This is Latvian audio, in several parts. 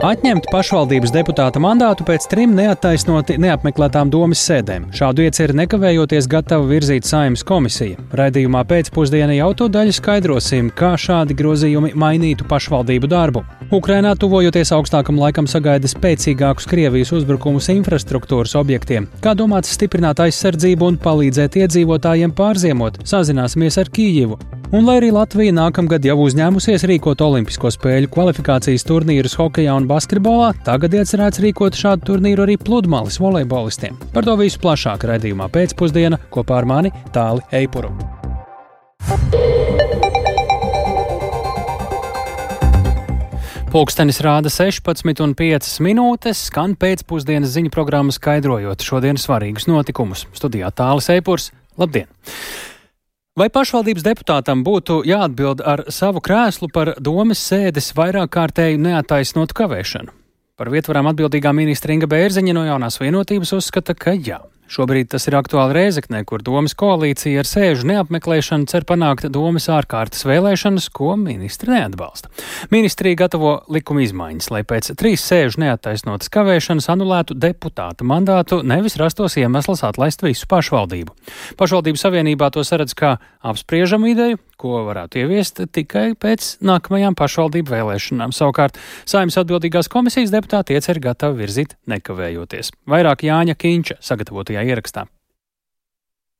Atņemt pašvaldības deputāta mandātu pēc trim neattaisnoti neapmeklētām domas sēdēm. Šādu ieceru nekavējoties gatava virzīt saimnes komisija. Raidījumā pēcpusdienā jau to daļu skaidrosim, kā šādi grozījumi mainītu pašvaldību darbu. Ukrainā tuvojoties augstākam laikam sagaida spēcīgākus Krievijas uzbrukumus infrastruktūras objektiem. Kā domāts stiprināt aizsardzību un palīdzēt iedzīvotājiem pārziemot, sazināsimies ar Kijivu. Un lai arī Latvija nākamgad jau uzņēmusies rīkot Olimpisko spēļu kvalifikācijas turnīrus hokeja un basketbolā, tagad iecerēts rīkot šādu turnīru arī pludmales volejbolistiem. Par to visu plašāk raidījumā pēcpusdienā kopā ar mani Tāli Eipuru. Pūkstens rāda 16,5 minūtes, skan pēcpusdienas ziņu programma skaidrojot šodienas svarīgus notikumus. Studijā Tālis Eipurs. Labdien! Vai pašvaldības deputātam būtu jāatbild ar savu krēslu par domas sēdes vairāk kārtēju neataisnotu kavēšanu? Par vietvarām atbildīgā ministra Inga Bērziņa no jaunās vienotības uzskata, ka jā. Šobrīd tas ir aktuāli Rēzeknē, kur domas koalīcija ar sēžu neapmeklēšanu cer panākt domas ārkārtas vēlēšanas, ko ministri neatbalsta. Ministrija gatavo likuma izmaiņas, lai pēc trīs sēžu neattaisnotas kavēšanas anulētu deputāta mandātu, nevis rastos iemesls atlaist visu pašvaldību. Pašvaldību savienībā to saredz kā apspriežamu ideju, ko varētu ieviest tikai pēc nākamajām pašvaldību vēlēšanām. Savukārt saimnes atbildīgās komisijas deputāti ieceri gatavi virzīt nekavējoties. Vairāk Jāņa Kīņša sagatavotajā ierakstā.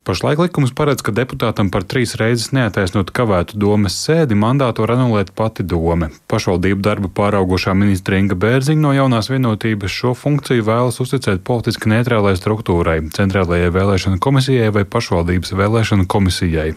Pašlaik likums paredz, ka deputātam par trīs reizes neataisnot kavētu domas sēdi mandātu var anulēt pati dome. Pašvaldību darbu pāraugošā ministra Inga Bērziņa no jaunās vienotības šo funkciju vēlas uzticēt politiski neitrālai struktūrai, centrālajai vēlēšana komisijai vai pašvaldības vēlēšana komisijai.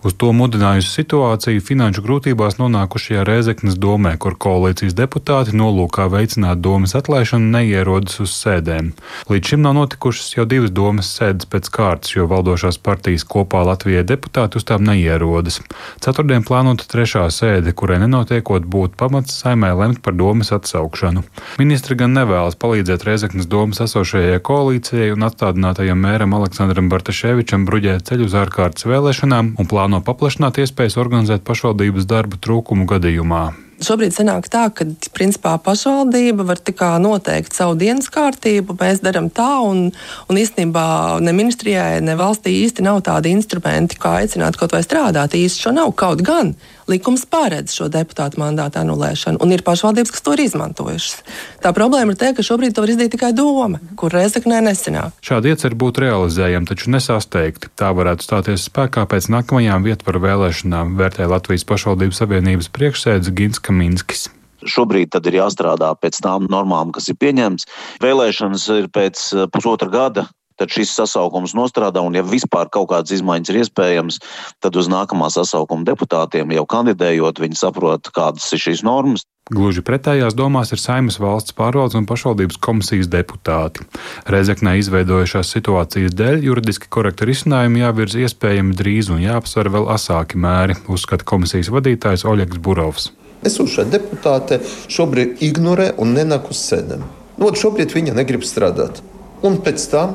Uz to mudinājusi situācija finanšu grūtībās nonākušajā Rēzeknes domē, kur koalīcijas deputāti nolūkā veicināt domas atlaišanu neierodas uz sēdēm. Līdz šim nav notikušas jau divas domas sēdes pēc kārtas, jo valdošā valdošās partijas kopā Latvijai deputāti uz tām neierodas. Ceturtdien plānota trešā sēde, kurai nenotiekot būtu pamats saimē lemt par domas atsaukšanu. Ministri gan nevēlas palīdzēt Reizeknas domas esošajai koalīcijai un atstādinātajam mēram Aleksandram Bartaševičam bruģēt ceļu uz ārkārtas vēlēšanām un plāno paplašināt iespējas organizēt pašvaldības darbu trūkumu gadījumā. Šobrīd sanāk tā, ka principā pašvaldība var noteikt savu dienas kārtību, mēs darām tā, un, un īstenībā ne ministrijai, ne valstī īsti nav tādi instrumenti, kā aicināt kaut vai strādāt. Īsti šo nav. Kaut gan likums paredz šo deputātu mandātu anulēšanu, un ir pašvaldības, kas to ir izmantojušas. Tā problēma ir tā, ka šobrīd to var izdarīt tikai doma, kur Reizeknē nesenāk. Šādi ieceri būtu realizējami, taču nesasteigti. Tā varētu stāties spēkā pēc nākamajām vietvaru vēlēšanām, vērtē Latvijas pašvaldības savienības priekšsēdz Gins Kaminskis. Šobrīd tad ir jāstrādā pēc tām normām, kas ir pieņemts. Vēlēšanas ir pēc pusotra gada, tad šis sasaukums nostrādā, un ja vispār kaut kādas izmaiņas ir iespējams, tad uz nākamā sasaukuma deputātiem jau kandidējot, viņi saprot, kādas ir šīs normas. Gluži pretējās domās ir Saimas valsts pārvaldes un pašvaldības komisijas deputāti. Reizeknē izveidojušās situācijas dēļ juridiski korekti risinājumi jāvirza iespējami drīz un jāapsver vēl asāki mēri, uzskata komisijas vadītājs Oļegs Burovs. Esošā deputāte šobrīd ignorē un nenāk uz sēdēm. Nu, šobrīd viņa negrib strādāt. Un pēc tam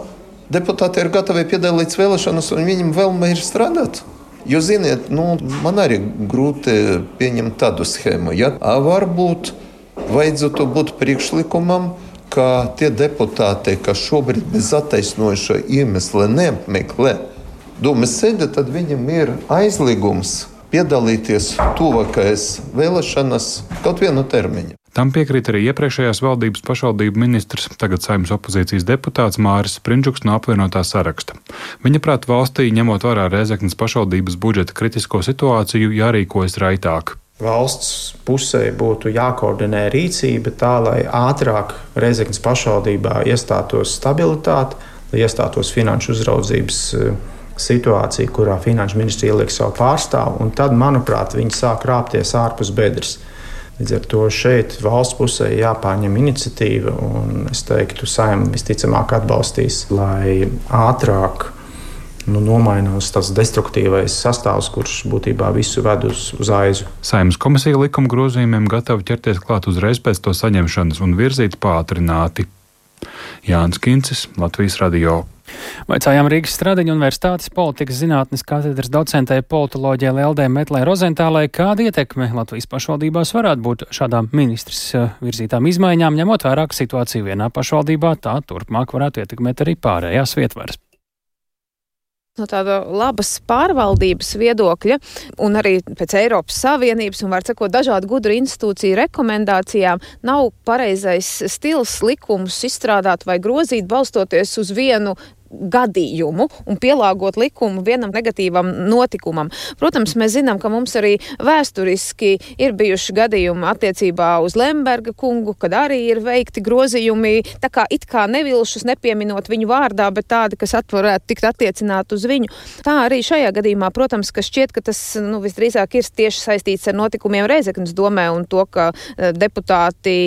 deputāti ir gatavi piedalīties vēlēšanās, un viņiem vēlme ir strādāt. Jo, ziniet, nu, man arī grūti pieņemt tādu schēmu. Ja? Varbūt vajadzētu būt priekšlikumam, ka tie deputāti, kas šobrīd bez attaisnojoša iemesla neapmeklē domas sēdi, tad viņam ir aizliegums piedalīties tuvākajās vēlēšanās kaut vienu termiņu. Tam piekrīt arī iepriekšējās valdības pašvaldību ministrs, tagad saimnes opozīcijas deputāts Māris Sprindžuks no apvienotā saraksta. Viņa prāt valstī, ņemot vērā Rēzeknas pašvaldības budžeta kritisko situāciju, jārīkojas raitāk. Valsts pusē būtu jākoordinē rīcība tā, lai ātrāk Reizeknas pašvaldībā iestātos stabilitāte, lai iestātos finanšu uzraudzības eh, situācija, kurā finanšu ministrija ieliek savu pārstāvu, un tad, manuprāt, viņi sāk rāpties ārpus bedres. Līdz ar to šeit valsts pusē jāpārņem iniciatīva, un es teiktu, saimnieks visticamāk atbalstīs, lai ātrāk nu, nomainās tas destruktīvais sastāvs, kurš būtībā visu ved uz, uz aizu. Saimnes komisija likuma grozījumiem gatava ķerties klāt uzreiz pēc to saņemšanas un virzīt pātrināti. Jānis Kincis, Latvijas radio. Vaicājām Rīgas Stradiņu universitātes politikas zinātnes katedras docentei politoloģijai Leldē Metlē Rozentālai, kāda ietekme Latvijas pašvaldībās varētu būt šādām ministrs eh, virzītām izmaiņām, ņemot vērā, ka situācija vienā pašvaldībā tā turpmāk varētu ietekmēt arī pārējās vietvaras no tāda labas pārvaldības viedokļa un arī pēc Eiropas Savienības un, var sakot, dažādu gudru institūciju rekomendācijām nav pareizais stils likumus izstrādāt vai grozīt balstoties uz vienu gadījumu un pielāgot likumu vienam negatīvam notikumam. Protams, mēs zinām, ka mums arī vēsturiski ir bijuši gadījumi attiecībā uz Lemberga kungu, kad arī ir veikti grozījumi, tā kā it kā nevilšus, nepieminot viņu vārdā, bet tādi, kas varētu tikt attiecināt uz viņu. Tā arī šajā gadījumā, protams, ka šķiet, ka tas nu, visdrīzāk ir tieši saistīts ar notikumiem Reizeknas domē un to, ka eh, deputāti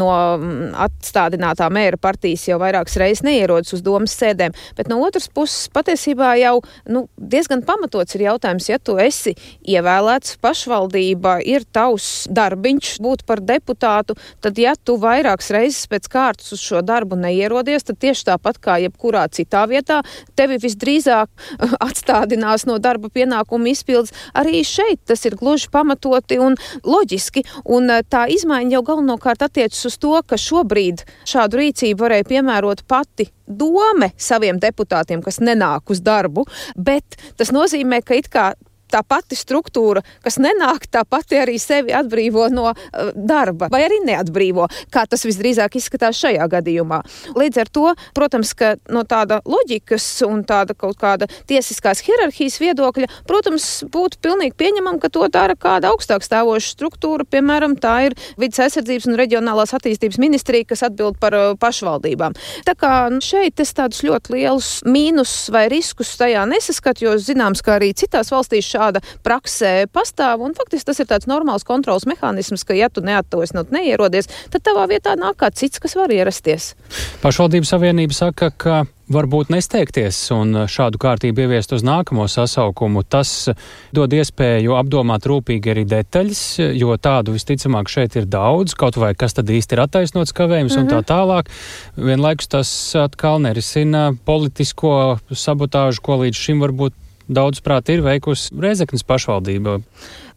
no mm, atstādinātā mēra partijas jau vairākas reizes neierodas uz domas sēdēm. Bet no otras puses, patiesībā jau nu, diezgan pamatots ir jautājums, ja tu esi ievēlēts, pašvaldība ir tavs darbiņš būt par deputātu, tad ja tu vairākas reizes pēc kārtas uz šo darbu neierodies, tad tieši tāpat kā jebkurā citā vietā, tevi visdrīzāk atstādinās no darba pienākumu izpildes. Arī šeit tas ir gluži pamatoti un loģiski, un eh, tā izmaiņa jau galvenokārt attiecas uz to, ka šobrīd šādu rīcību varēja piemērot pati dome saviem deputātiem, kas nenāk uz darbu, bet tas nozīmē, ka it kā tā pati struktūra, kas nenāk, tā pati arī sevi atbrīvo no uh, darba, vai arī neatbrīvo, kā tas visdrīzāk izskatās šajā gadījumā. Līdz ar to, protams, ka no tāda loģikas un tāda kaut kāda tiesiskās hierarhijas viedokļa, protams, būtu pilnīgi pieņemam, ka to dara kāda augstāk stāvoša struktūra, piemēram, tā ir vidas aizsardzības un reģionālās attīstības ministrija, kas atbild par uh, pašvaldībām. Tā kā šeit es tādus ļoti lielus mīnus vai riskus tajā nesaskatu, jo zināms, ka arī citās valstīs šādi šāda praksē pastāv. Un faktiski tas ir tāds normāls kontrols mehānisms, ka ja tu neattos, nu neierodies, tad tavā vietā nāk kāds cits, kas var ierasties. Pašvaldības savienība saka, ka varbūt nesteigties un šādu kārtību ieviest uz nākamo sasaukumu. Tas dod iespēju apdomāt rūpīgi arī detaļas, jo tādu visticamāk šeit ir daudz, kaut vai kas tad īsti ir attaisnots kavējums mm -hmm. un tā mhm. tālāk. Vienlaikus tas atkal nerisina politisko sabotāžu, ko līdz šim varbūt daudz prāt ir veikusi Reizeknas pašvaldība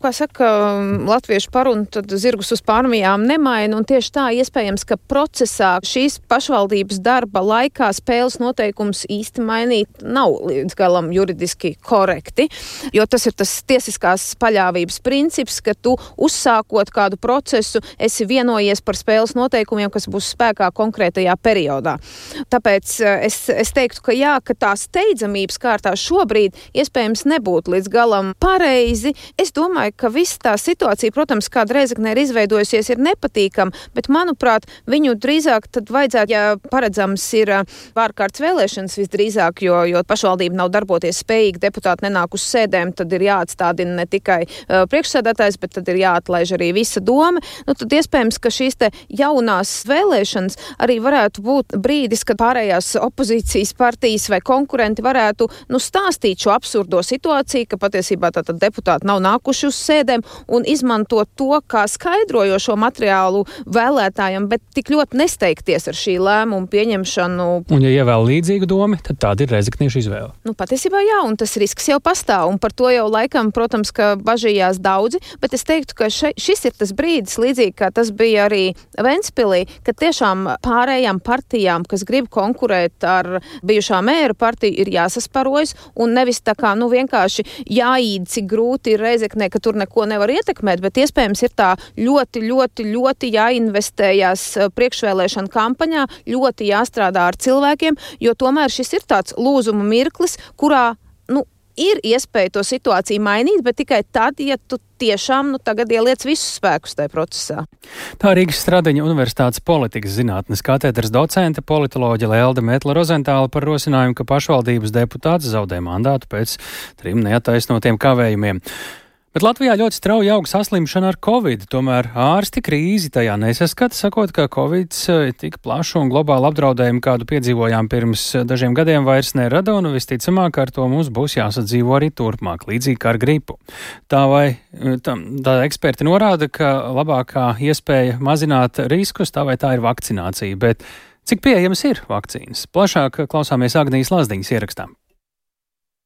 kā saka latviešu parunu, tad zirgus uz pārmijām nemaina, tieši tā iespējams, ka procesā šīs pašvaldības darba laikā spēles noteikums īsti mainīt nav līdz galam juridiski korekti, jo tas ir tas tiesiskās paļāvības princips, ka tu uzsākot kādu procesu, esi vienojies par spēles noteikumiem, kas būs spēkā konkrētajā periodā. Tāpēc eh, es, es teiktu, ka jā, ka tā steidzamības kārtā šobrīd iespējams nebūtu līdz galam pareizi. Es domāju, ka viss tā situācija, protams, kāda Reizeknē ir izveidojusies, ir nepatīkama, bet, manuprāt, viņu drīzāk tad vajadzētu, ja paredzams ir ārkārtas vēlēšanas visdrīzāk, jo, jo pašvaldība nav darboties spējīga, deputāti nenāk uz sēdēm, tad ir jāatstādina ne tikai uh, priekšsēdētājs, bet tad ir jāatlaiž arī visa doma. Nu, tad iespējams, ka šīs jaunās vēlēšanas arī varētu būt brīdis, kad pārējās opozīcijas partijas vai konkurenti varētu nu, stāstīt šo absurdo situāciju, ka patiesībā tātad deputāti nav nākuši uz sēdēm un izmantot to kā skaidrojošo materiālu vēlētājiem, bet tik ļoti nesteigties ar šī lēmuma pieņemšanu. Un, ja ievēl līdzīgu domu, tad tāda ir rezekniešu izvēle. Nu, patiesībā jā, un tas risks jau pastāv, un par to jau laikam, protams, ka bažījās daudzi, bet es teiktu, ka še, šis ir tas brīdis, līdzīgi kā tas bija arī Ventspilī, ka tiešām pārējām partijām, kas grib konkurēt ar bijušā mēra partiju, ir jāsasparojas un nevis tā kā, nu, vienkārši jāīd, cik grūti ir Reizeknē, ka tur neko nevar ietekmēt, bet iespējams ir tā ļoti, ļoti, ļoti jāinvestējas eh, priekšvēlēšana kampaņā, ļoti jāstrādā ar cilvēkiem, jo tomēr šis ir tāds lūzuma mirklis, kurā, nu, ir iespēja to situāciju mainīt, bet tikai tad, ja tu tiešām nu, tagad ieliec visus spēkus tajā procesā. Tā Rīgas Stradiņa Universitātes politikas zinātnes katedras docente politoloģa Lelde Metla Rozentāla par rosinājumu, ka pašvaldības deputāts zaudē mandātu pēc trim neataisnotiem kavējumiem. Bet Latvijā ļoti strauji aug saslimšana ar covid, tomēr ārsti krīzi tajā nesaskata, sakot, ka covid eh, tik plašu un globālu apdraudējumu, kādu piedzīvojām pirms dažiem gadiem, vairs nerada, un visticamāk ar to mums būs jāsadzīvo arī turpmāk, līdzīgi kā ar gripu. Tā vai eh, tā, tā eksperti norāda, ka labākā iespēja mazināt riskus, tā vai tā ir vakcinācija, bet Cik pieejamas ir vakcīnas? Plašāk klausāmies Agnijas Lazdiņas ierakstā.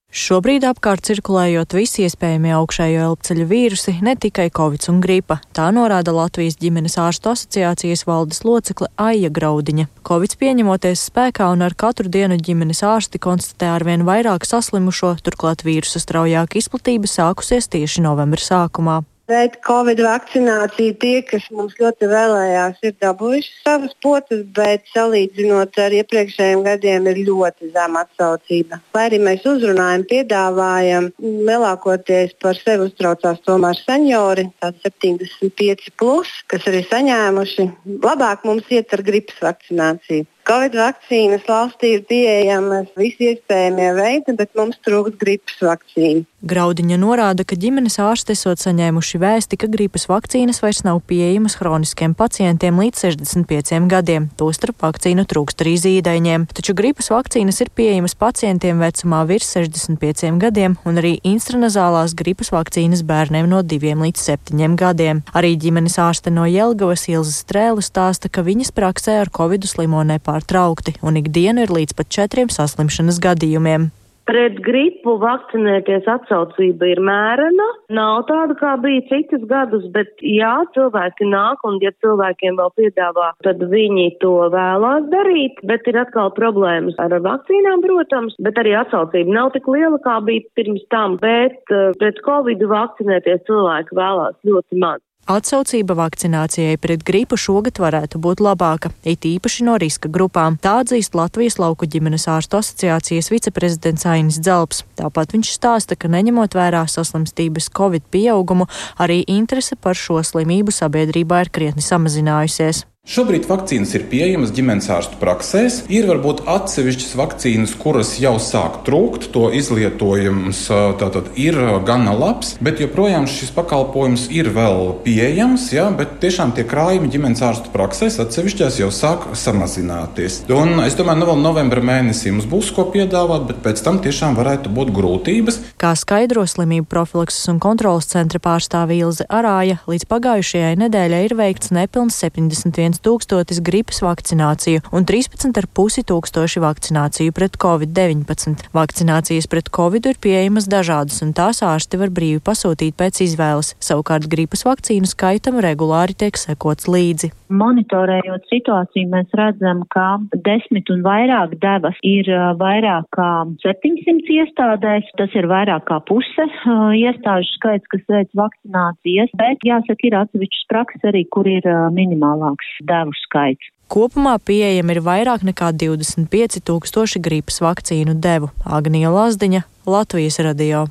Šobrīd apkārt cirkulējot visi iespējamie augšējo elpceļu vīrusi, ne tikai covid un gripa. Tā norāda Latvijas ģimenes ārstu asociācijas valdes locekle Aija Graudiņa. Covid pieņemoties spēkā un ar katru dienu ģimenes ārsti konstatē arvien vairāk saslimušo, turklāt vīrusa straujāka izplatība sākusies tieši novembra sākumā. Pret Covid vakcināciju tie, kas mums ļoti vēlējās, ir dabūjuši savas potes, bet salīdzinot ar iepriekšējiem gadiem, ir ļoti zema atsaucība. Lai arī mēs uzrunājam, piedāvājam, lielākoties par sevi uztraucās tomēr seniori, tādi 75, plus, kas arī saņēmuši. Labāk mums iet ar gripas vakcināciju. Covid vakcīnas valstī ir pieejamas visi iespējamie veidi, bet mums trūkst gripas vakcīnu. Graudiņa norāda, ka ģimenes ārsti esot saņēmuši vēsti, ka gripas vakcīnas vairs nav pieejamas hroniskiem pacientiem līdz 65 gadiem, tostarp vakcīnu trūkst arī zīdaiņiem. Taču gripas vakcīnas ir pieejamas pacientiem vecumā virs 65 gadiem un arī instranazālās gripas vakcīnas bērniem no 2 līdz 7 gadiem. Arī ģimenes ārste no Jelgavas Ilzas Strēle stāsta, ka viņas praksē ar covidu slimo nepār nepārtraukti, un ikdienu ir līdz pat četriem saslimšanas gadījumiem. Pret gripu vakcinēties atsaucība ir mērena. Nav tāda, kā bija citus gadus, bet jā, cilvēki nāk, un ja cilvēkiem vēl piedāvā, tad viņi to vēlās darīt. Bet ir atkal problēmas ar vakcīnām, protams, bet arī atsaucība nav tik liela, kā bija pirms tam. Bet uh, pret covid vakcinēties cilvēki vēlās ļoti maz. Atsaucība vakcinācijai pret gripu šogad varētu būt labāka, it īpaši no riska grupām. Tā atzīst Latvijas lauku ģimenes ārstu asociācijas viceprezidents Ainis Dzelps. Tāpat viņš stāsta, ka neņemot vērā saslimstības covid pieaugumu, arī interese par šo slimību sabiedrībā ir krietni samazinājusies. Šobrīd vakcīnas ir pieejamas ģimenes ārstu praksēs. Ir varbūt atsevišķas vakcīnas, kuras jau sāk trūkt. To izlietojums tātad ir gana labs, bet joprojām šis pakalpojums ir vēl pieejams. Ja, bet tiešām tie krājumi ģimenes ārstu praksēs atsevišķās jau sāk samazināties. Un es domāju, nu vēl novembra mēnesī mums būs ko piedāvāt, bet pēc tam tiešām varētu būt grūtības. Kā skaidro slimību profilakses un kontrolas centra pārstāvja Ilze Arāja, līdz pagājušajai nedēļai ir veikts nepilns 71 tūkstotis gripas vakcināciju un 13,5 tūkstoši vakcināciju pret covid-19. Vakcinācijas pret covid ir pieejamas dažādas, un tās ārsti var brīvi pasūtīt pēc izvēles. Savukārt gripas vakcīnu skaitam regulāri tiek sekots līdzi. Monitorējot situāciju, mēs redzam, ka desmit un vairāk devas ir vairāk kā 700 iestādēs. Tas ir vairāk kā puse uh, iestāžu skaits, kas veic vakcinācijas, bet jāsaka, ir atsevišķas prakses arī, kur ir uh, minimālāks devu skaits. Kopumā pieejami ir vairāk nekā 25 tūkstoši gripas vakcīnu devu. Agnija Lazdiņa, Latvijas radio.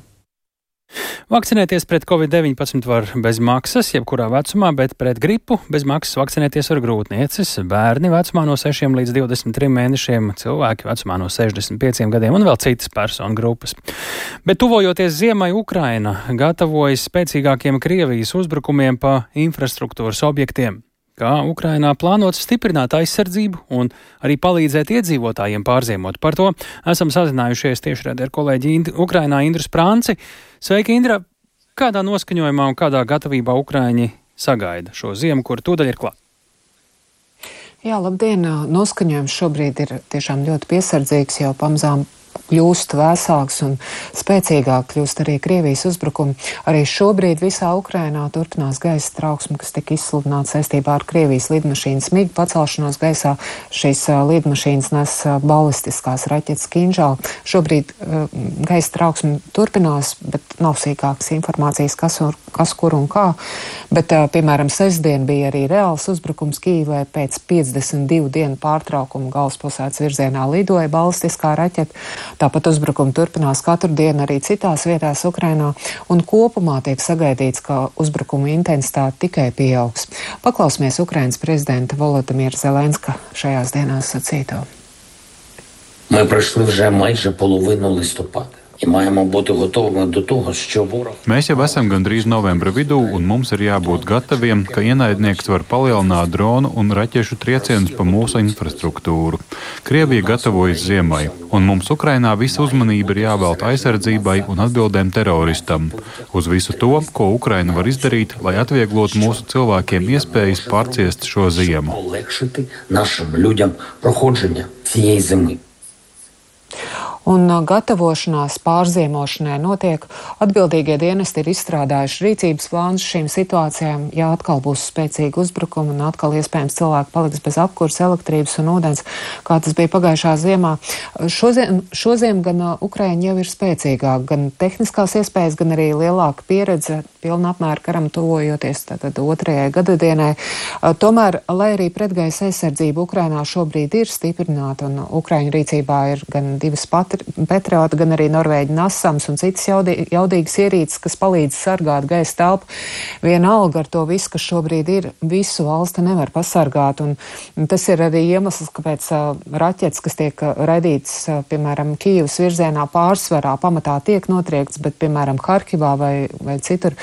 Vakcinēties pret covid-19 var bez maksas, jebkurā vecumā, bet pret gripu bez maksas vakcinēties var grūtniecis, bērni vecumā no 6 līdz 23 mēnešiem, cilvēki vecumā no 65 gadiem un vēl citas personu grupas. Bet tuvojoties ziemai, Ukraina gatavojas spēcīgākiem Krievijas uzbrukumiem pa infrastruktūras objektiem kā Ukrainā plānots stiprināt aizsardzību un arī palīdzēt iedzīvotājiem pārziemot. Par to esam sazinājušies tieši ar kolēģi Ind Ukrainā Indru Sprānci. Sveiki, Indra! Kādā noskaņojumā un kādā gatavībā Ukraiņi sagaida šo ziemu, kur tūdaļ ir klāta? Jā, labdien! Noskaņojums šobrīd ir tiešām ļoti piesardzīgs, jau pamazām kļūst vēsāks un spēcīgāk kļūst arī Krievijas uzbrukumi. Arī šobrīd visā Ukrainā turpinās gaisa trauksme, kas tika izsludināta saistībā ar Krievijas lidmašīnas migu pacelšanos gaisā. Šīs lidmašīnas nes balistiskās raķetes Kinžāli. Šobrīd uh, gaisa trauksme turpinās, bet nav sīkākas informācijas, kas, un, kas kur un kā. Bet, uh, piemēram, sestdien bija arī reāls uzbrukums Kīvē pēc 52 dienu pārtraukuma galvaspilsētas virzienā lidoja balistiskā raķete. Tāpat uzbrukumi turpinās katru dienu arī citās vietās Ukrainā, un kopumā tiek sagaidīts, ka uzbrukumu intensitāte tikai pieaugs. Paklausīsimies Ukrainas prezidenta Volodimira Zelenska šajās dienās sacīto. Ми пройшли вже майже половину листопада. і маємо бути готовими до того, що ворог Mēs jau esam gandrīz novembra vidū, un mums ir jābūt gataviem, ka ienaidnieks var palielināt dronu un raķešu triecienus pa mūsu infrastruktūru. Krievija gatavojas ziemai, un mums Ukrainā visa uzmanība ir jāvelta aizsardzībai un atbildēm teroristam. Uz visu to, ko Ukraina var izdarīt, lai atvieglotu mūsu cilvēkiem iespējas pārciest šo ziemu. полегшити нашим людям проходження цієї зими. Un uh, gatavošanās pārziemošanai notiek. Atbildīgie dienesti ir izstrādājuši rīcības plānus šīm situācijām. Ja atkal būs spēcīgi uzbrukumi un atkal iespējams cilvēki paliks bez apkurs, elektrības un ūdens, kā tas bija pagājušā ziemā, šoziem, šoziem gan uh, Ukraiņa jau ir spēcīgāka, gan tehniskās iespējas, gan arī lielāka pieredze pilna apmēra karam tuvojoties tātad otrajai gadadienai. Uh, tomēr, lai arī pretgaisa aizsardzība Ukrainā šobrīd ir stiprināta un Ukraiņu rīcībā ir gan divas patri Patriota, gan arī Norvēģi Nasams un citas jaudī, jaudīgas ierīces, kas palīdz sargāt gaisa telpu. Vienalga ar to visu, kas šobrīd ir, visu valsti nevar pasargāt. Un, un tas ir arī iemesls, kāpēc raķetes, kas tiek raidītas, piemēram, Kīvas virzienā pārsvarā pamatā tiek notriekts, bet, piemēram, Harkivā vai, vai citur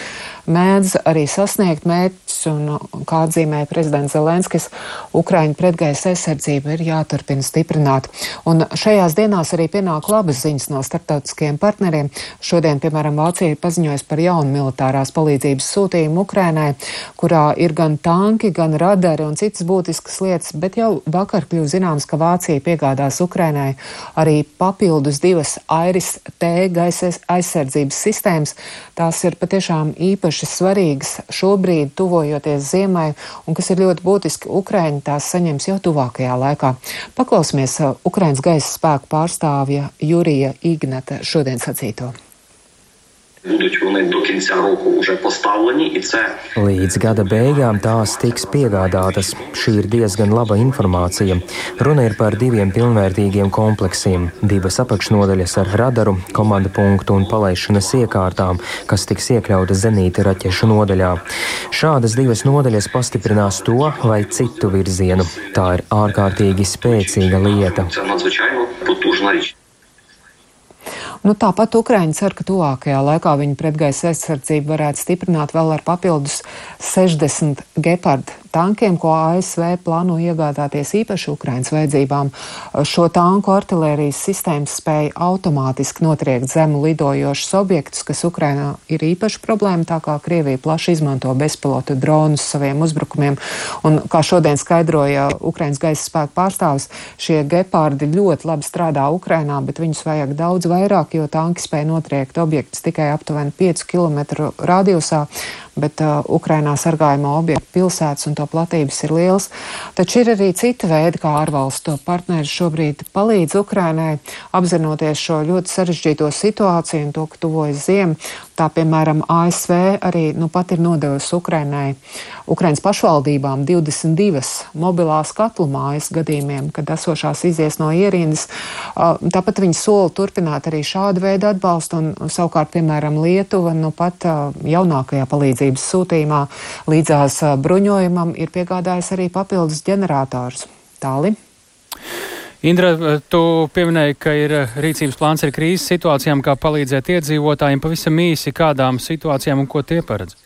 mēdz arī sasniegt mērķus. Un, kā atzīmēja prezidents Zelenskis, Ukraiņu pretgaisa aizsardzība ir jāturpina stiprināt. Un šajās dienās arī pienāk labas ziņas no starptautiskiem partneriem. Šodien, piemēram, Vācija ir paziņojusi par jaunu militārās palīdzības sūtījumu Ukrainai, kurā ir gan tanki, gan radari un citas būtiskas lietas, bet jau vakar kļuva zināms, ka Vācija piegādās Ukrainai arī papildus divas Airis T gaisa aizsardzības sistēmas. Tās ir patiešām īpaši svarīgas šobrīd, tuvojoties ziemai, un kas ir ļoti būtiski, Ukraiņi tās saņems jau tuvākajā laikā. Paklausīsimies Ukraiņas gaisa spēku pārstāvja Jurija Ignata šodien sacīto Будуть вони до кінця року вже поставлені, і це Līdz gada beigām tās tiks piegādātas. Šī ir diezgan laba informācija. Runa ir par diviem pilnvērtīgiem kompleksiem - divas apakšnodaļas ar radaru, komanda punktu un palaišanas iekārtām, kas tiks iekļautas zenīta raķešu nodaļā. Šādas divas nodaļas pastiprinās to vai citu virzienu. Tā ir ārkārtīgi spēcīga lieta. це надзвичайно потужна річ. Nu, tāpat Ukraiņa cer, ka tuvākajā laikā viņa pretgaisa aizsardzību varētu stiprināt vēl ar papildus 60 gepardu tankiem, ko ASV plāno iegādāties īpaši Ukraiņas vajadzībām. Šo tanku artilērijas sistēmas spēja automātiski notriekt zemu lidojošus objektus, kas Ukrainā ir īpaši problēma, tā kā Krievija plaši izmanto bezpilotu dronus saviem uzbrukumiem. Un, kā šodien skaidroja Ukraiņas gaisa spēku pārstāvis, šie gepārdi ļoti labi strādā Ukrainā, bet viņus vajag daudz vairāk, jo tanki spēja notriekt objektus tikai aptuveni 5 km radiusā bet uh, Ukrainā sargājamo objektu pilsētas un to platības ir liels. Taču ir arī citi veidi, kā ārvalstu partneri šobrīd palīdz Ukrainai, apzinoties šo ļoti sarežģīto situāciju un to, ka tuvojas ziema. Tā, piemēram, ASV arī nu, pat ir nodevusi Ukrainai, Ukrainas pašvaldībām 22 mobilās katlu mājas gadījumiem, kad esošās izies no ierindas. Uh, tāpat viņi sola turpināt arī šādu veidu atbalstu, un savukārt, piemēram, Lietuva nu pat jaunākajā palīdzības sūtījumā līdzās bruņojumam ir piegādājis arī papildus ģenerators. Tāli. Indra, tu pieminēji, ka ir rīcības plāns ar krīzes situācijām, kā palīdzēt iedzīvotājiem pavisam īsi kādām situācijām un ko tie paredz.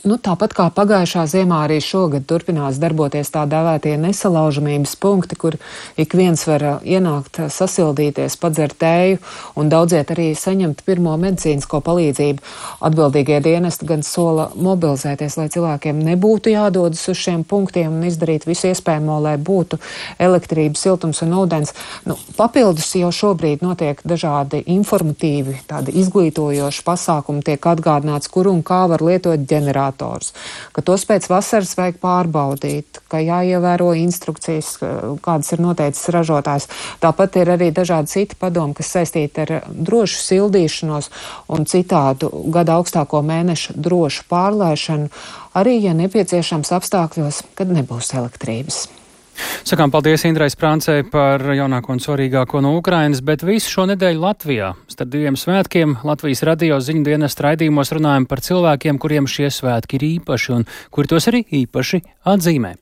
Nu, tāpat kā pagājušā ziemā, arī šogad turpinās darboties tā dēvētie nesalaužamības punkti, kur ik viens var uh, ienākt, uh, sasildīties, padzert tēju un daudziet arī saņemt pirmo medicīnisko palīdzību. Atbildīgie dienesti gan sola mobilizēties, lai cilvēkiem nebūtu jādodas uz šiem punktiem un izdarīt visu iespējamo, lai būtu elektrība, siltums un ūdens. Nu, papildus jau šobrīd notiek dažādi informatīvi, tādi izglītojoši pasākumi, tiek atgādināts, kur un kā var lietot ģenerātoru ģenerators, ka tos pēc vasaras vajag pārbaudīt, ka jāievēro instrukcijas, kādas ir noteicis ražotājs. Tāpat ir arī dažādi citi padomi, kas saistīti ar drošu sildīšanos un citādu gada augstāko mēnešu drošu pārlaišanu, arī, ja nepieciešams apstākļos, kad nebūs elektrības. Sakām paldies Indrai Sprāncei par jaunāko un svarīgāko no Ukrainas, bet visu šo nedēļu Latvijā. Starp diviem svētkiem Latvijas radio ziņu dienas raidījumos runājam par cilvēkiem, kuriem šie svētki ir īpaši un kuri tos arī īpaši atzīmē.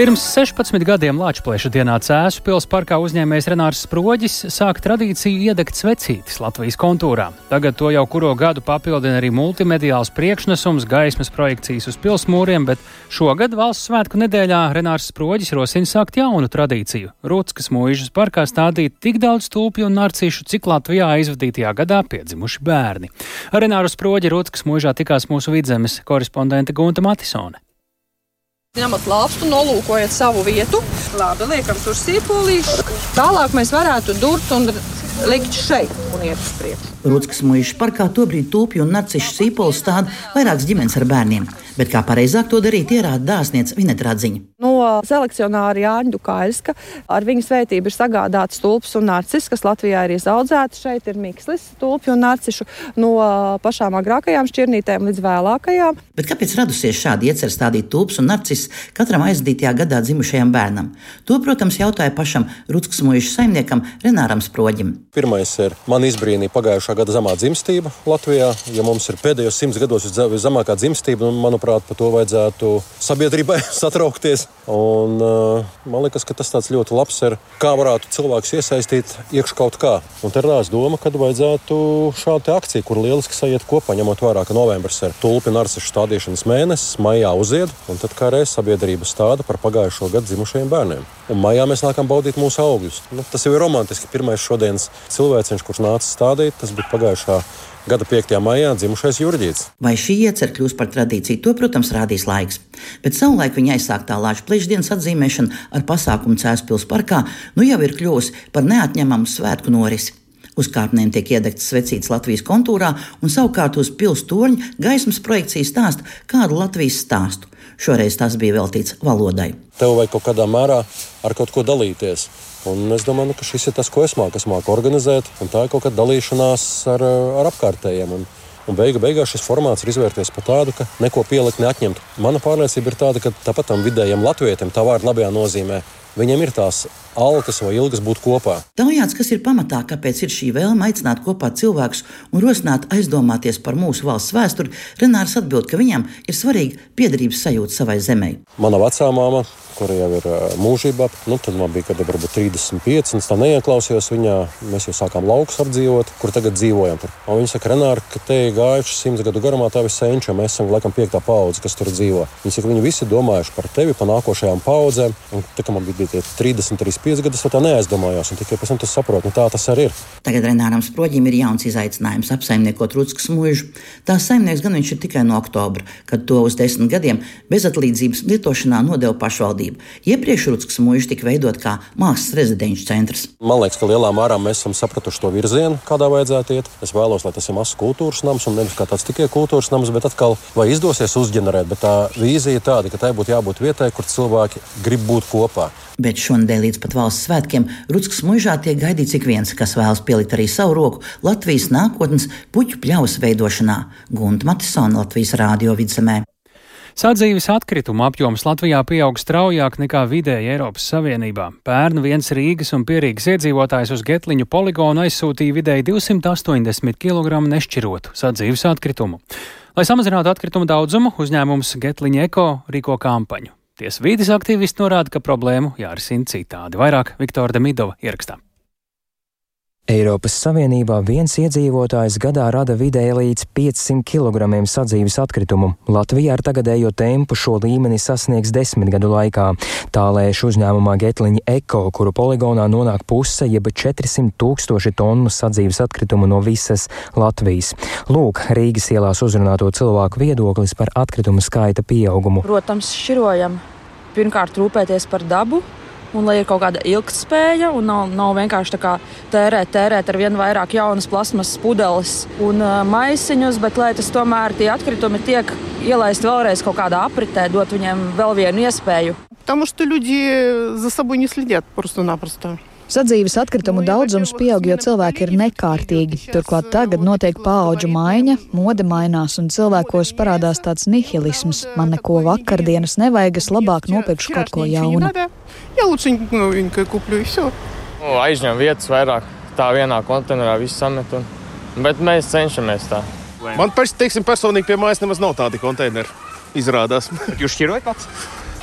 Pirms 16 gadiem Latvijas dienā Cēzu pilsētas parkā uzņēmējs Renārs Sproģis sāka tradīciju iedegt svecītes Latvijas kontūrā. Tagad to jau kuro gadu papildina arī multimediāls priekšnesums, gaismas projekcijas uz pilsmūriem, bet šogad valsts svētku nedēļā Renārs Sproģis rosina sākt jaunu tradīciju - Rūtskas mūžas parkā stādīt tik daudz stulpju un narcīšu, cik Latvijā aizvadītajā gadā piedzimuši bērni. Ar Renāru Sproģi Rūtskas mūžā tikās mūsu vidzemes korespondente Gunta Matisone. Ņemat lāpstu, nolūkojat savu vietu, labi, liekam tur sīpolīšu. Tālāk mēs varētu durt un likt šeit un iet uz priekšu. Rūtskas mūža parkā tobrīd tūpju un narcišu sīpolu stāda vairākas ģimenes ar bērniem, bet kā pareizāk to darīt, ierāda dāsniece Vineta Radziņa. No selekcionāra Jāņa Dukaļska ar viņa svētību ir sagādāts tulpes un narcis, kas Latvijā ir izaudzēti. Šeit ir mikslis, tulpju un narcišu no pašām agrākajām šķirnītēm līdz vēlākajām. Bet kāpēc radusies šādi iecer stādīt tulpes un narcis katram aizdītajā gadā dzimušajam bērnam? To, protams, jautāja pašam Rūtskas mūža saimniekam Renāram Sproģim. Pirmais ir man izbrīnīja pagājušā gada zemā dzimstība Latvijā. Ja mums ir pēdējos simts gados viszemākā dzimstība, nu, manuprāt, par to vajadzētu sabiedrībai satraukties. Un, uh, man liekas, ka tas ļoti labs ir, kā varētu cilvēks iesaistīt iekšā kaut kā. Un te radās doma, ka vajadzētu šādu akciju, kur lieliski sajiet kopā, ņemot vērā, ka novembris ir tulpi narcišu stādīšanas mēnesis, maijā uzied, un tad kā reiz sabiedrība stāda par pagājušo gadu dzimušajiem bērniem. Un maijā mēs nākam baudīt mūsu augļus. Nu, tas jau ir romantiski. Pirmais šodienas cilvēciņš, kurš nāca stādīt, tas bija pagājušā gada 5. maijā dzimušais Jurģīts. Vai šī iecerē kļūs par tradīciju, to, protams, rādīs laiks. Bet savulaik viņa aizsāktā Latvijas plēšdienas atzīmēšana ar pasākumu Cēlspils parkā nu jau ir kļuvusi par neatņemamu svētku norisi. Uz kāpnēm tiek iedegts svecīts Latvijas kontūrā, un savukārt uz pilsētas torņa gaismas projekcija stāsta kādu Latvijas stāstu. Šoreiz tas bija veltīts valodai. Tev vajag kaut kādā mērā ar kaut ko dalīties. Un es domāju, nu, ka šis ir tas, ko es māku. Es māku organizēt, un tā ir kaut kāda dalīšanās ar, ar apkārtējiem. Un, un beigu, beigās šis formāts ir izvērties par tādu, ka neko pielikt, neatņemt. Mana pārliecība ir tāda, ka tāpat tam vidējam latvietim, tā vārda labajā nozīmē, viņiem ir tās alkas vai ilgas būt kopā. Taujāts, kas ir pamatā, kāpēc ir šī vēlme aicināt kopā cilvēkus un rosināt aizdomāties par mūsu valsts vēsturi, Renārs atbild, ka viņam ir svarīga piederības sajūta savai zemē. Mana vecā māma, kura jau ir mūžībā, nu, tad man bija kad, varbūt 35, un es tā neieklausījos viņā. Mēs jau sākām laukus apdzīvot, kur tagad dzīvojam. Un viņa saka, Renāri, ka te ir gājuši simts gadu garumā tā visa senča, mēs esam laikam piektā paudze, kas tur dzīvo. Viņa saka, viņi visi domājuši par tevi, par nākošajām paudzēm. Un, tā, man bija 30, 35 gadus, tā neaizdomājos, un tikai pēc tam tu saproti, nu, tā tas arī ir. Tagad Renāram Sproģim ir jauns izaicinājums apsaimniekot Rutskas mūžu. Tās saimnieks gan viņš ir tikai no oktobra, kad to uz desmit gadiem bezatlīdzības lietošanā nodeva pašvaldība. Iepriekš Rutskas mūžs tika veidot kā mākslas rezidenču centrs. Man liekas, ka lielā mērā mēs esam sapratuši to virzienu, kādā vajadzētu iet. Es vēlos, lai tas ir mazs kultūras nams un nevis kā tāds tikai kultūras nams, bet atkal vai izdosies uzģenerēt. Bet tā vīzija ir tāda, ka tai būtu jābūt vietai, kur cilvēki grib būt kopā. Bet šonadēļ līdz pat valsts svētkiem Rutskas mūžā tiek gaidīts ik viens, kas vēlas pielikt arī savu roku Latvijas nākotnes puķu pļaus veidošanā. Gunta Matisona Latvijas rādio vidzemē. Sadzīves atkritumu apjoms Latvijā pieaug straujāk nekā vidēji Eiropas Savienībā. Pērn viens Rīgas un Pierīgas iedzīvotājs uz Getliņu poligonu aizsūtīja vidēji 280 kg nešķirotu sadzīves atkritumu. Lai samazinātu atkritumu daudzumu, uzņēmums Getliņa Eko rīko kampaņu. Tiesa vīdes aktīvisti norāda, ka problēmu jārisina citādi. Vairāk Viktora Demidova ierakstā. Eiropas Savienībā viens iedzīvotājs gadā rada vidēji līdz 500 kg sadzīves atkritumu. Latvijā ar tagadējo tempu šo līmeni sasniegs desmit gadu laikā. Tālēš uzņēmumā Getliņa Eko, kuru poligonā nonāk puse jeb 400 tūkstoši tonu sadzīves atkritumu no visas Latvijas. Lūk, Rīgas ielās uzrunāto cilvēku viedoklis par atkritumu skaita pieaugumu. Protams, šķirojam. Pirmkārt, rūpēties par dabu, un lai ir kaut kāda ilgspēja un nav, nav vienkārši tērēt, tērēt ar vien vairāk jaunas plasmas pudeles un uh, maisiņus, bet lai tas tomēr tie atkritumi tiek ielaisti vēlreiz kaut kādā apritē, dot viņiem vēl vienu iespēju. Потому что люди за собой не следят просто-напросто. Sadzīves atkritumu daudzums pieaug, jo cilvēki ir nekārtīgi. Turklāt tagad notiek paauģu maiņa, mode mainās un cilvēkos parādās tāds nihilisms. Man neko vakardienas nevajag, es labāk nopirkšu kaut ko jaunu. Nu, aizņem vietas vairāk, tā vienā konteinerā viss samet. Un... Bet mēs cenšamies tā. Man pers, teiksim, personīgi pie mājas nemaz nav tādi konteineri. Izrādās. Jūs šķirojat pats?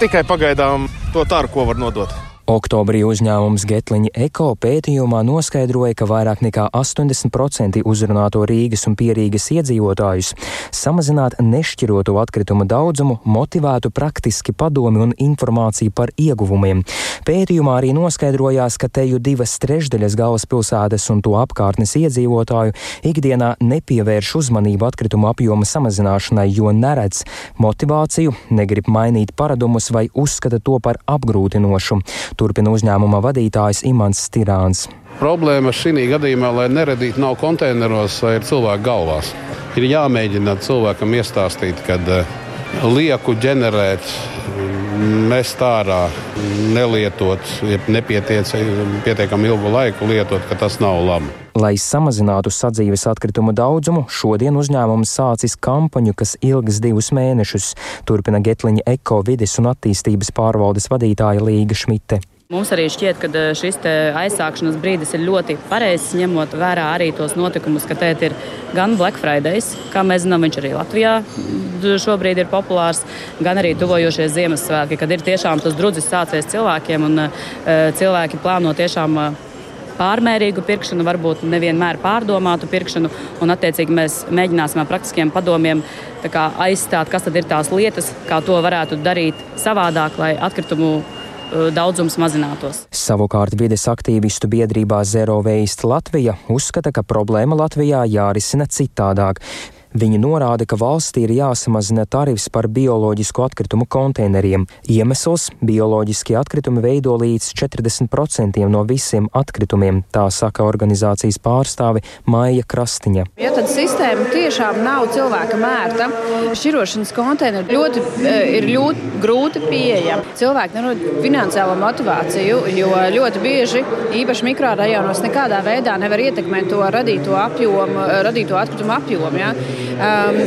Tikai pagaidām to taru, ko var nodot. Oktobrī uzņēmums Getliņa Eko pētījumā noskaidroja, ka vairāk nekā 80% uzrunāto Rīgas un Pierīgas iedzīvotājus samazināt nešķiroto atkritumu daudzumu motivētu praktiski padomi un informāciju par ieguvumiem. Pētījumā arī noskaidrojās, ka teju divas trešdaļas galvaspilsētas un to apkārtnes iedzīvotāju ikdienā nepievērš uzmanību atkritumu apjoma samazināšanai, jo neredz motivāciju, negrib mainīt paradumus vai uzskata to par apgrūtinošu turpina uzņēmuma vadītājs Imants Stirāns. Problēma šī gadījumā, lai neradītu nav konteineros, ir cilvēku galvās. Ir jāmēģina cilvēkam iestāstīt, ka lieku ģenerēt, mest ārā, nelietot, ja nepietiekami ilgu laiku lietot, ka tas nav labi. Lai samazinātu sadzīves atkritumu daudzumu, šodien uzņēmums sācis kampaņu, kas ilgs divus mēnešus, turpina Getliņa Eko vides un attīstības pārvaldes vadītāja Līga Šmite. Mums arī šķiet, ka šis aizsākšanas brīdis ir ļoti pareizs, ņemot vērā arī tos notikumus, ka te ir gan Black Friday, kā mēs zinām, viņš arī Latvijā šobrīd ir populārs, gan arī tuvojošies Ziemassvētki, kad ir tiešām tas drudzis sācies cilvēkiem un cilvēki plāno tiešām pārmērīgu pirkšanu, varbūt nevienmēr pārdomātu pirkšanu, un attiecīgi mēs mēģināsim ar praktiskiem padomiem kā, aizstāt, kas ir tās lietas, kā to varētu darīt savādāk, lai atkritumu daudzums mazinātos. Savukārt vides aktīvistu biedrībā Zero Waste Latvija uzskata, ka problēma Latvijā jārisina citādāk. Viņi norāda, ka valstī ir jāsamazina tarifs par bioloģisku atkritumu konteineriem. Iemesls - bioloģiskie atkritumi veido līdz 40% no visiem atkritumiem, tā saka organizācijas pārstāve Maija Krastiņa. Ja tad sistēma tiešām nav cilvēka mērta, šķirošanas konteineri ļoti, ir ļoti grūti pieejami. Cilvēki nerod finansiālo motivāciju, jo ļoti bieži, īpaši mikrorajonos, nekādā veidā nevar ietekmēt to radīto apjomu, radīto atkritumu apjomu. Ja? Um,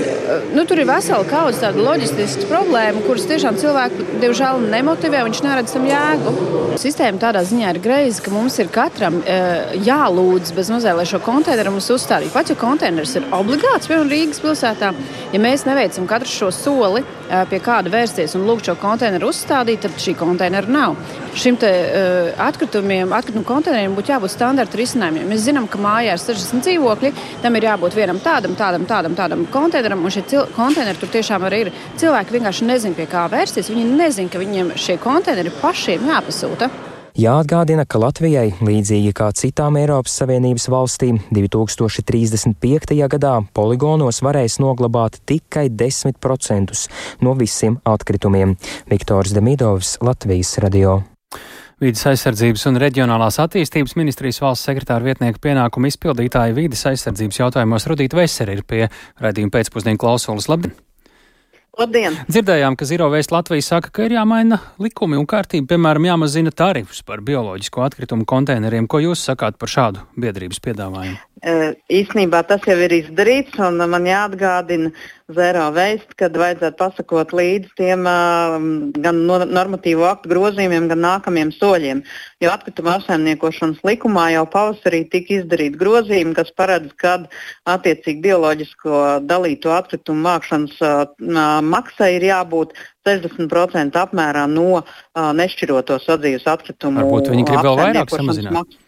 nu, tur ir vesela kaudze tādu loģistisku problēmu, kuras tiešām cilvēku diemžēl nemotivē, viņš neredz tam jēgu. Sistēma tādā ziņā ir greiza, ka mums ir katram uh, jālūdz bez mazliet, lai šo konteineru mums uzstādītu. Pat ja konteiners ir obligāts, piemēram, Rīgas pilsētā, ja mēs neveicam katru šo soli, uh, pie kāda vērsties un lūgt šo konteineru uzstādīt, tad šī konteineru nav. Šim te, uh, atkritumiem, atkritumu konteineriem būtu jābūt standarta risinājumiem. Mēs zinām, ka mājā ir 60 dzīvokļi, tam ir jābūt vienam tādam, tādam, tādam, tādam konteineram, un šie konteineri tur tiešām arī ir. Cilvēki vienkārši nezina, pie kā vērsties. Viņi nezina, ka viņiem šie konteineri pašiem jāpasūta. Jāatgādina, ka Latvijai, līdzīgi kā citām Eiropas Savienības valstīm, 2035. gadā poligonos varēs noglabāt tikai 10% no visiem atkritumiem. Viktors Demidovs, Latvijas radio. Vīdes aizsardzības un reģionālās attīstības ministrijas valsts sekretāra vietnieka pienākumu izpildītāja vīdes aizsardzības jautājumos Rudīta Vesera ir pie raidījuma pēcpusdienu klausulas. Labdien! Labdien! Dzirdējām, ka Zero Waste Latvija saka, ka ir jāmaina likumi un kārtība, piemēram, jāmazina tarifs par bioloģisko atkritumu konteineriem. Ko jūs sakāt par šādu biedrības piedāvājumu? Īsnībā tas jau ir izdarīts, un man jāatgādina Zero Waste, kad vajadzētu pasakot līdzi tiem gan normatīvo aktu grozījumiem, gan nākamajiem soļiem. Jo atkrituma apsaimniekošanas likumā jau pavasarī tika izdarīti grozījumi, kas paredz, ka attiecīgi bioloģisko dalīto atkritumu vākšanas maksai ir jābūt 60% apmērā no nešķiroto sadzīves atkritumu. Varbūt viņi grib vēl vairāk samazināt. Maksas.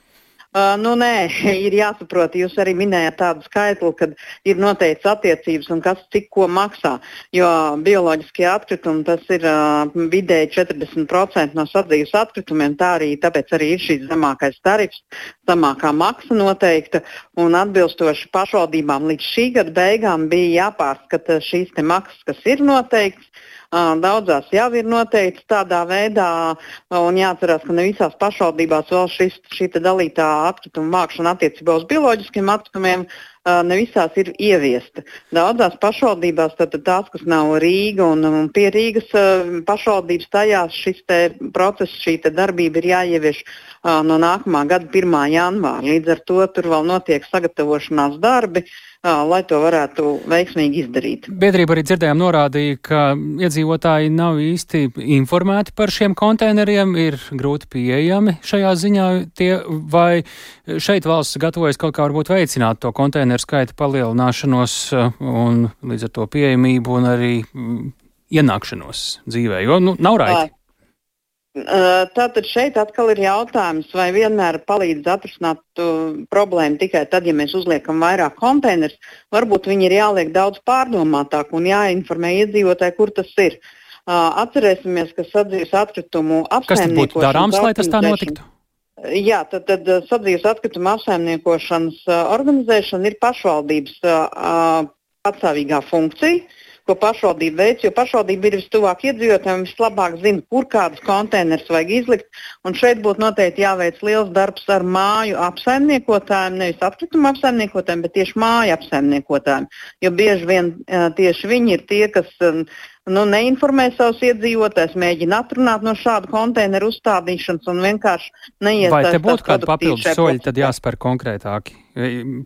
Uh, nu, nē, ir jāsaprot, jūs arī minējāt tādu skaitli, kad ir noteikts attiecības un kas cik ko maksā. Jo bioloģiskie atkritumi tas ir uh, vidēji 40% no sadzīves atkritumiem. Tā arī, tāpēc arī ir šīs zemākais tarifs, zemākā maksa noteikta. Un atbilstoši pašvaldībām līdz šī gada beigām bija jāpārskata šīs maksas, kas ir noteikts. Daudzās jau ir noteikts tādā veidā, un jāatcerās, ka ne visās pašvaldībās vēl šis, šī dalītā atkrituma vākšana attiecībā uz bioloģiskiem atkritumiem ne visās ir ieviesta. Daudzās pašvaldībās, tad tās, kas nav Rīga un, un pie Rīgas pašvaldības, tajās šis process, šī darbība ir jāievieš no nākamā gada 1. janvāra. Līdz ar to tur vēl notiek sagatavošanās darbi. Uh, lai to varētu veiksmīgi izdarīt. Biedrība arī dzirdējām norādīja, ka iedzīvotāji nav īsti informēti par šiem konteineriem, ir grūti pieejami šajā ziņā, tie, vai šeit valsts gatavojas kaut kā varbūt veicināt to konteineru skaita palielināšanos un līdz ar to pieejamību un arī ienākšanos dzīvē, jo nu, nav raiti. Tātad šeit atkal ir jautājums, vai vienmēr palīdz atrisināt problēmu tikai tad, ja mēs uzliekam vairāk konteinerus. Varbūt viņi ir jāliek daudz pārdomātāk un jāinformē iedzīvotāji, kur tas ir. Atcerēsimies, ka sadzīves atkritumu apsaimniekošana. Kas būtu darāms, lai tas tā notiktu? Jā, tad, tad sadzīves atkrituma apsaimniekošanas organizēšana ir pašvaldības patstāvīgā funkcija ko pašvaldība veic, jo pašvaldība ir vistuvāk iedzīvotājiem, vislabāk zina, kur kādus konteinerus vajag izlikt. Un šeit būtu noteikti jāveic liels darbs ar māju apsaimniekotājiem, nevis atkrituma apsaimniekotājiem, bet tieši māju apsaimniekotājiem. Jo bieži vien tieši viņi ir tie, kas nu, neinformē savus iedzīvotājus, mēģina atrunāt no šādu konteineru uzstādīšanas un vienkārši neiesaistās. Vai te būtu kādi papildus soļi, tad jāspēr konkrētāki?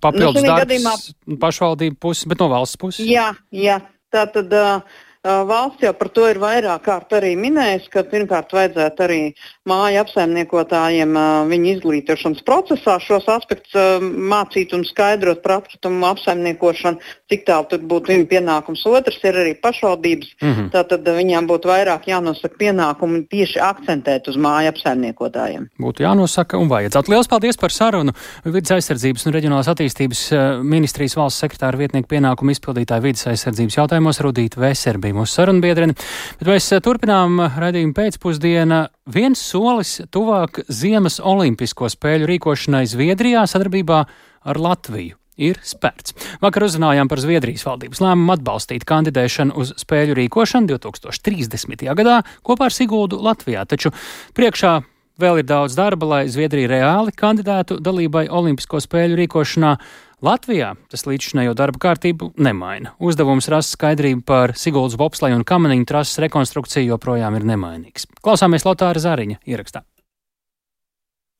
Papildus nu, darbs gadījumā... pašvaldību puses, bet no valsts puses? Jā, jā. Tātad uh, valsts jau par to ir vairāk kārt arī minējusi, ka pirmkārt vajadzētu arī māju apsaimniekotājiem viņu izglītošanas procesā šos aspektus mācīt un skaidrot par atkritumu apsaimniekošanu, cik tālu tur būtu viņa pienākums. Otrs ir arī pašvaldības. Mm -hmm. Tātad viņām būtu vairāk jānosaka pienākumi tieši akcentēt uz māju apsaimniekotājiem. Būtu jānosaka un vajadzētu. Lielas paldies par sarunu. Vides aizsardzības un reģionālās attīstības ministrijas valsts sekretāra vietnieku pienākumu izpildītāja vides aizsardzības jautājumos Rudīta Veser bija mūsu sarunbiedrene. Bet mēs turpinām raidījumu pēcpusdienu viens solis tuvāk Ziemas Olimpisko spēļu rīkošanai Zviedrijā sadarbībā ar Latviju. Ir spērts. Vakar uzzinājām par Zviedrijas valdības lēmumu atbalstīt kandidēšanu uz spēļu rīkošanu 2030. gadā kopā ar Siguldu Latvijā, taču priekšā vēl ir daudz darba, lai Zviedrija reāli kandidētu dalībai Olimpisko spēļu rīkošanā. Latvijā tas līdzinējo darba kārtību nemaina. Uzdevums rast skaidrību par Siguldas bobsleju un kamaniņu trases rekonstrukciju joprojām ir nemainīgs. Klausāmies Lotāra Zariņa ierakstā.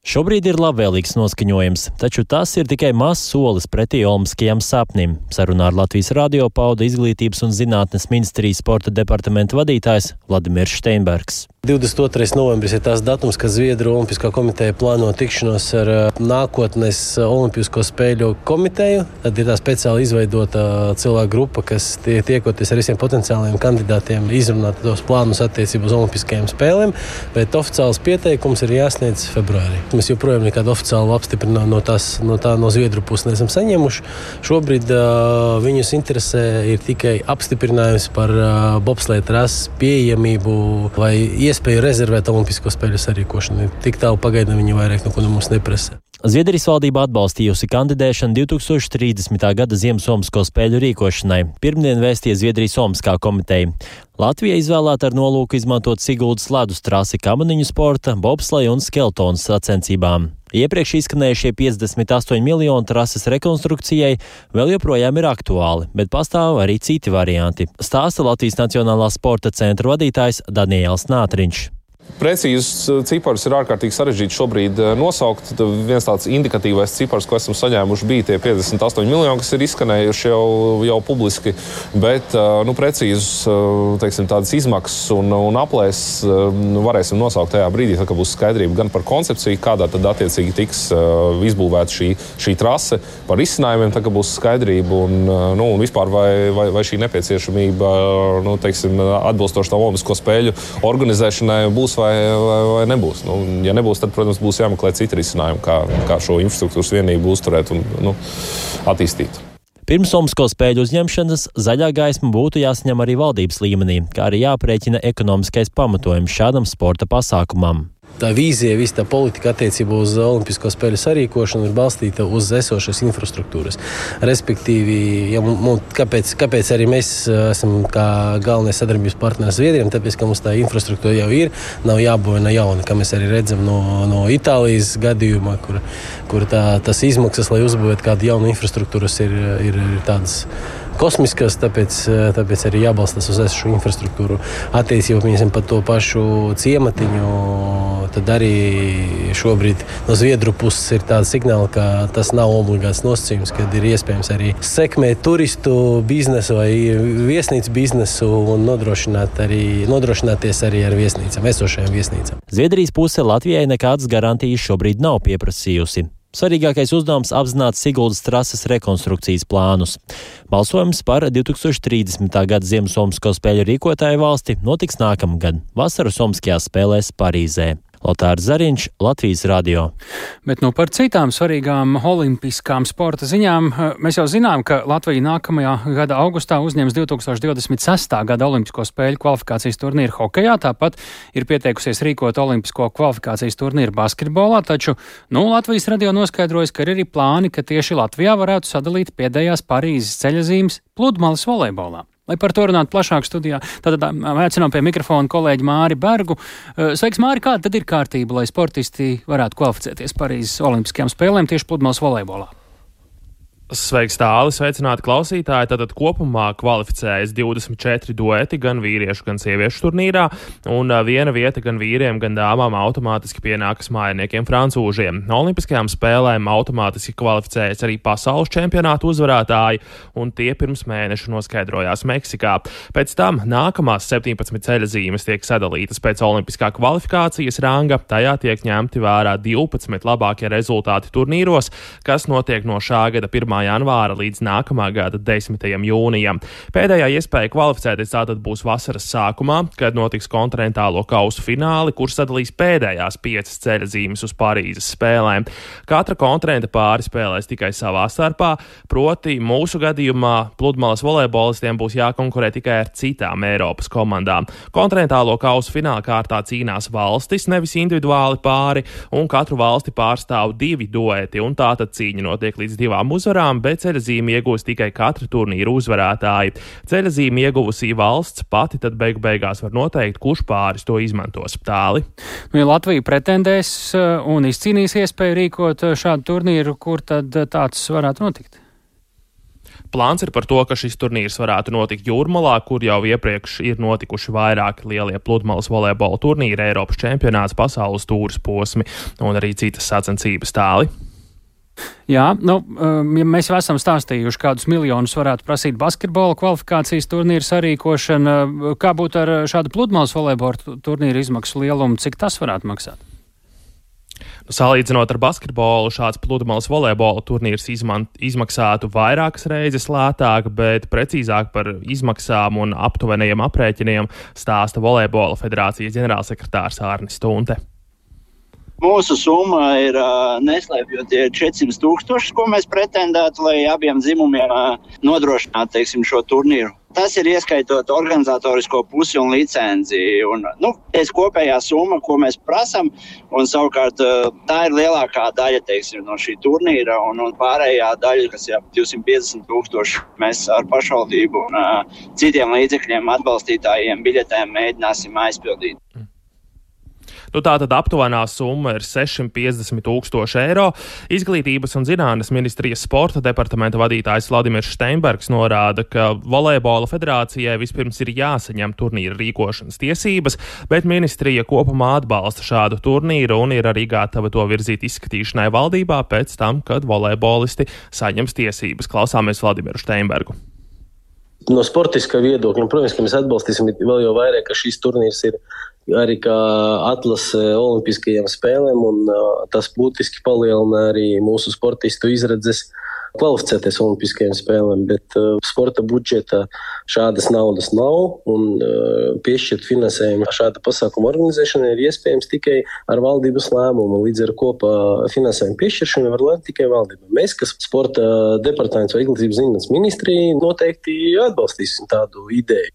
Šobrīd ir labvēlīgs noskaņojums, taču tas ir tikai mazs solis pretī Olmskajam sapnim. Sarunā ar Latvijas radio pauda Izglītības un zinātnes ministrijas sporta departamenta vadītājs Vladimirs Steinbergs. 22. novembris ir tas datums, kad Zviedru Olimpiskā komiteja plāno tikšanos ar uh, nākotnes Olimpisko spēļu komiteju. Tad ir tā speciāli izveidota uh, cilvēku grupa, kas tie, tiekoties ar visiem potenciāliem kandidātiem, izrunāt tos plānus attiecībā uz Olimpiskajām spēlēm. Bet oficiāls pieteikums ir jāsniedz februārī. Mēs joprojām nekādu oficiālu apstiprinājumu no, tās, no tā no Zviedru puses neesam saņēmuši. Šobrīd uh, viņus interesē tikai apstiprinājums par uh, bobslēta rases pieejamību vai iespēju rezervēt Olimpisko spēļu sarīkošanu. Tik tālu pagaidām viņi vairāk neko no mums neprasa. Zviedrijas valdība atbalstījusi kandidēšanu 2030. gada Ziemassvētku spēļu rīkošanai. Pirmdien vēstīja Zviedrijas Olimpiskā komiteja. Latvija izvēlēta ar nolūku izmantot Siguldas ledus trasi kamaniņu sporta, bobsleja un skeltonu sacensībām. Iepriekš izskanējušie 58 miljoni trases rekonstrukcijai vēl joprojām ir aktuāli, bet pastāv arī citi varianti, stāsta Latvijas Nacionālā sporta centra vadītājs Daniels Nātriņš. Precīzus uh, ciparus ir ārkārtīgi sarežģīti šobrīd uh, nosaukt. Viens tāds indikatīvais cipars, ko esam saņēmuši, bija tie 58 miljoni, kas ir izskanējuši jau, jau publiski. Bet uh, nu, precīzus teiksim, izmaksas un, un aplēses nu, varēsim nosaukt tajā brīdī, kad būs skaidrība gan par koncepciju, kādā tad attiecīgi tiks izbūvēta šī, šī trase, par izcinājumiem, tad būs skaidrība un, nu, un vispār vai, vai, vai šī nepieciešamība nu, teiksim, atbilstoši tam Olimpisko spēļu organizēšanai būs vai, vai, vai nebūs. Nu, ja nebūs, tad, protams, būs jāmeklē citi risinājumi, kā, kā šo infrastruktūras vienību uzturēt un nu, attīstīt. Pirms Omasko spēļu uzņemšanas zaļā gaisma būtu jāsaņem arī valdības līmenī, kā arī jāprēķina ekonomiskais pamatojums šādam sporta pasākumam tā vīzija, visa tā politika attiecībā uz Olimpisko spēļu sarīkošanu ir balstīta uz esošas infrastruktūras. Respektīvi, ja mums, kāpēc, kāpēc arī mēs uh, esam galvenie sadarbības partneri Zviedrijam? Tāpēc, ka mums tā infrastruktūra jau ir, nav jābūvē no jauna, kā mēs arī redzam no, no Itālijas gadījumā, kur, kur tā, tas izmaksas, lai uzbūvētu kādu jaunu infrastruktūru, ir, ir, ir tādas kosmiskas, tāpēc, eh, tāpēc arī jābalstās uz esošu infrastruktūru. Attiecībā par to pašu ciematiņu, tad arī šobrīd no Zviedru puses ir tāds signāls, ka tas nav obligāts nosacījums, kad ir iespējams arī sekmēt turistu biznesu vai viesnīcu biznesu un nodrošināt arī, nodrošināties arī ar viesnīcām, esošajām viesnīcām. Zviedrijas puse Latvijai nekādas garantijas šobrīd nav pieprasījusi. Svarīgākais uzdevums apzināt Siguldas trases rekonstrukcijas plānus. Balsojums par 2030. gada Ziemassvētku spēļu rīkotāju valsti notiks nākamgad, vasaru Somskajās spēlēs Parīzē. Lotārs Zariņš, Latvijas radio. Bet nu par citām svarīgām olimpiskām sporta ziņām mēs jau zinām, ka Latvija nākamajā gada augustā uzņems 2026. gada Olimpisko spēļu kvalifikācijas turnīru hokejā, tāpat ir pieteikusies rīkot Olimpisko kvalifikācijas turnīru basketbolā, taču, nu, Latvijas radio noskaidrojas, ka ir arī plāni, ka tieši Latvijā varētu sadalīt pēdējās Parīzes ceļazīmes pludmales volejbolā. Lai par to runātu plašāk studijā, tad aicinām pie mikrofona kolēģi Māri Bergu. Sveiks, Māri, kāda tad ir kārtība, lai sportisti varētu kvalificēties Parīzes Olimpiskajām spēlēm tieši pludmales volejbolā? Sveiks, tāli, sveicināti klausītāji. Tātad kopumā kvalificējas 24 dueti gan vīriešu, gan sieviešu turnīrā, un viena vieta gan vīriem, gan dāmām automātiski pienākas mājiniekiem francūžiem. Olimpiskajām spēlēm automātiski kvalificējas arī pasaules čempionāta uzvarētāji, un tie pirms mēneša noskaidrojās Meksikā. Pēc tam nākamās 17 ceļa zīmes tiek sadalītas pēc olimpiskā kvalifikācijas ranga, tajā tiek ņemti vērā 12 labākie rezultāti turnīros, kas notiek no šā gada 1 janvāra līdz nākamā gada 10. jūnijam. Pēdējā iespēja kvalificēties tātad būs vasaras sākumā, kad notiks kontinentālo kausu fināli, kur sadalīs pēdējās piecas ceļa zīmes uz Parīzes spēlēm. Katra kontinenta pāri spēlēs tikai savā starpā, proti mūsu gadījumā pludmales volejbolistiem būs jākonkurē tikai ar citām Eiropas komandām. Kontinentālo kausu fināla kārtā cīnās valstis, nevis individuāli pāri, un katru valsti pārstāv divi dueti, un tātad cīņa notiek līdz divām uzvarām uzvarām, bet ceļazīmi iegūs tikai katra turnīra uzvarētāji. Ceļazīmi ieguvusī valsts pati tad beigu beigās var noteikt, kurš pāris to izmantos tāli. Nu, ja Latvija pretendēs uh, un izcīnīs iespēju rīkot uh, šādu turnīru, kur tad uh, tāds varētu notikt? Plāns ir par to, ka šis turnīrs varētu notikt Jūrmalā, kur jau iepriekš ir notikuši vairāki lielie pludmales volejbola turnīri, Eiropas čempionāts, pasaules tūras posmi un arī citas sacensības tāli. Jā, nu, um, ja mēs jau esam stāstījuši, kādus miljonus varētu prasīt basketbola kvalifikācijas turnīru sarīkošana, kā būtu ar šādu pludmales volejbola turnīru izmaksu lielumu, cik tas varētu maksāt? Nu, salīdzinot ar basketbolu, šāds pludmales volejbola turnīrs izman, izmaksātu vairākas reizes lētāk, bet precīzāk par izmaksām un aptuvenajiem aprēķiniem stāsta Volejbola federācijas ģenerālsekretārs Ārnis Stunte. Mūsu summa ir neslēpjot 400 tūkstoši, ko mēs pretendētu, lai abiem dzimumiem nodrošinātu teiksim, šo turnīru. Tas ir ieskaitot organizatorisko pusi un licenci. Un, nu, ir kopējā summa, ko mēs prasām. Savukārt tā ir lielākā daļa teiksim, no šī turnīra. Un, un pārējā daļa, kas ir 250 tūkstoši, mēs ar pašvaldību un uh, citiem līdzekļiem, atbalstītājiem, biļetēm mēģināsim aizpildīt. Mm. Nu, tā tad aptuvenā summa ir 650 tūkstoši eiro. Izglītības un zinātnes ministrijas sporta departamenta vadītājs Vladimirs Steinbergs norāda, ka volejbola federācijai vispirms ir jāsaņem turnīra rīkošanas tiesības, bet ministrija kopumā atbalsta šādu turnīru un ir arī gatava to virzīt izskatīšanai valdībā pēc tam, kad volejbolisti saņems tiesības. Klausāmies Vladimiru Steinbergu no sportiskā viedokļa, un, protams, mēs atbalstīsim vēl jau vairāk, ka šīs turnīrs ir arī kā atlase Olimpiskajām spēlēm, un tas būtiski palielina arī mūsu sportistu izredzes kvalificēties Olimpiskajām spēlēm. Bet uh, sporta budžeta šādas naudas nav, un uh, piešķirt finansējumu šāda pasākuma organizēšanai ir iespējams tikai ar valdības lēmumu. Līdz ar kopā finansējumu piešķiršanu var lemt tikai valdība. Mēs, kas sporta departaments vai izglītības zinātnes ministrija, noteikti atbalstīsim tādu ideju.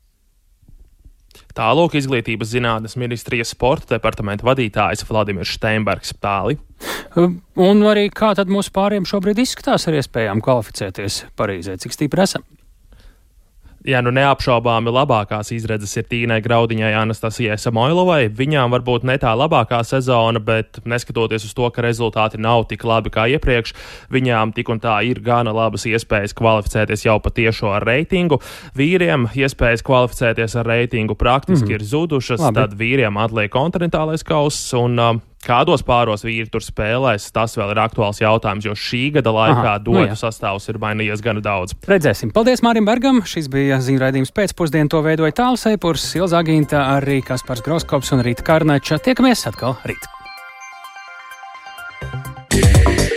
Tālāk izglītības zinātnes ministrijas sporta departamenta vadītājs Vladimirs Steinbergs tāli. Un arī kā tad mūsu pāriem šobrīd izskatās ar iespējām kvalificēties Parīzē? Cik stipri esam? Jā, nu neapšaubāmi labākās izredzes ir Tīnai Graudiņai, Anastasijai Samoilovai. Viņām varbūt ne tā labākā sezona, bet neskatoties uz to, ka rezultāti nav tik labi kā iepriekš, viņām tik un tā ir gana labas iespējas kvalificēties jau patiešo ar reitingu. Vīriem iespējas kvalificēties ar reitingu praktiski mm. ir zudušas, labi. tad vīriem atliek kontinentālais kauss un um, Kādos pāros vīri tur spēlēs, tas vēl ir aktuāls jautājums, jo šī gada laikā nu dotu nu jā. sastāvs ir mainījies gana daudz. Redzēsim. Paldies Mārim Bergam. Šis bija ziņu raidījums pēcpusdienu. To veidoja Tāls Eipurs, Ilza Agīnta, arī Kaspars Groskops un Rīta Kārnača. Tiekamies atkal rīt! Yeah.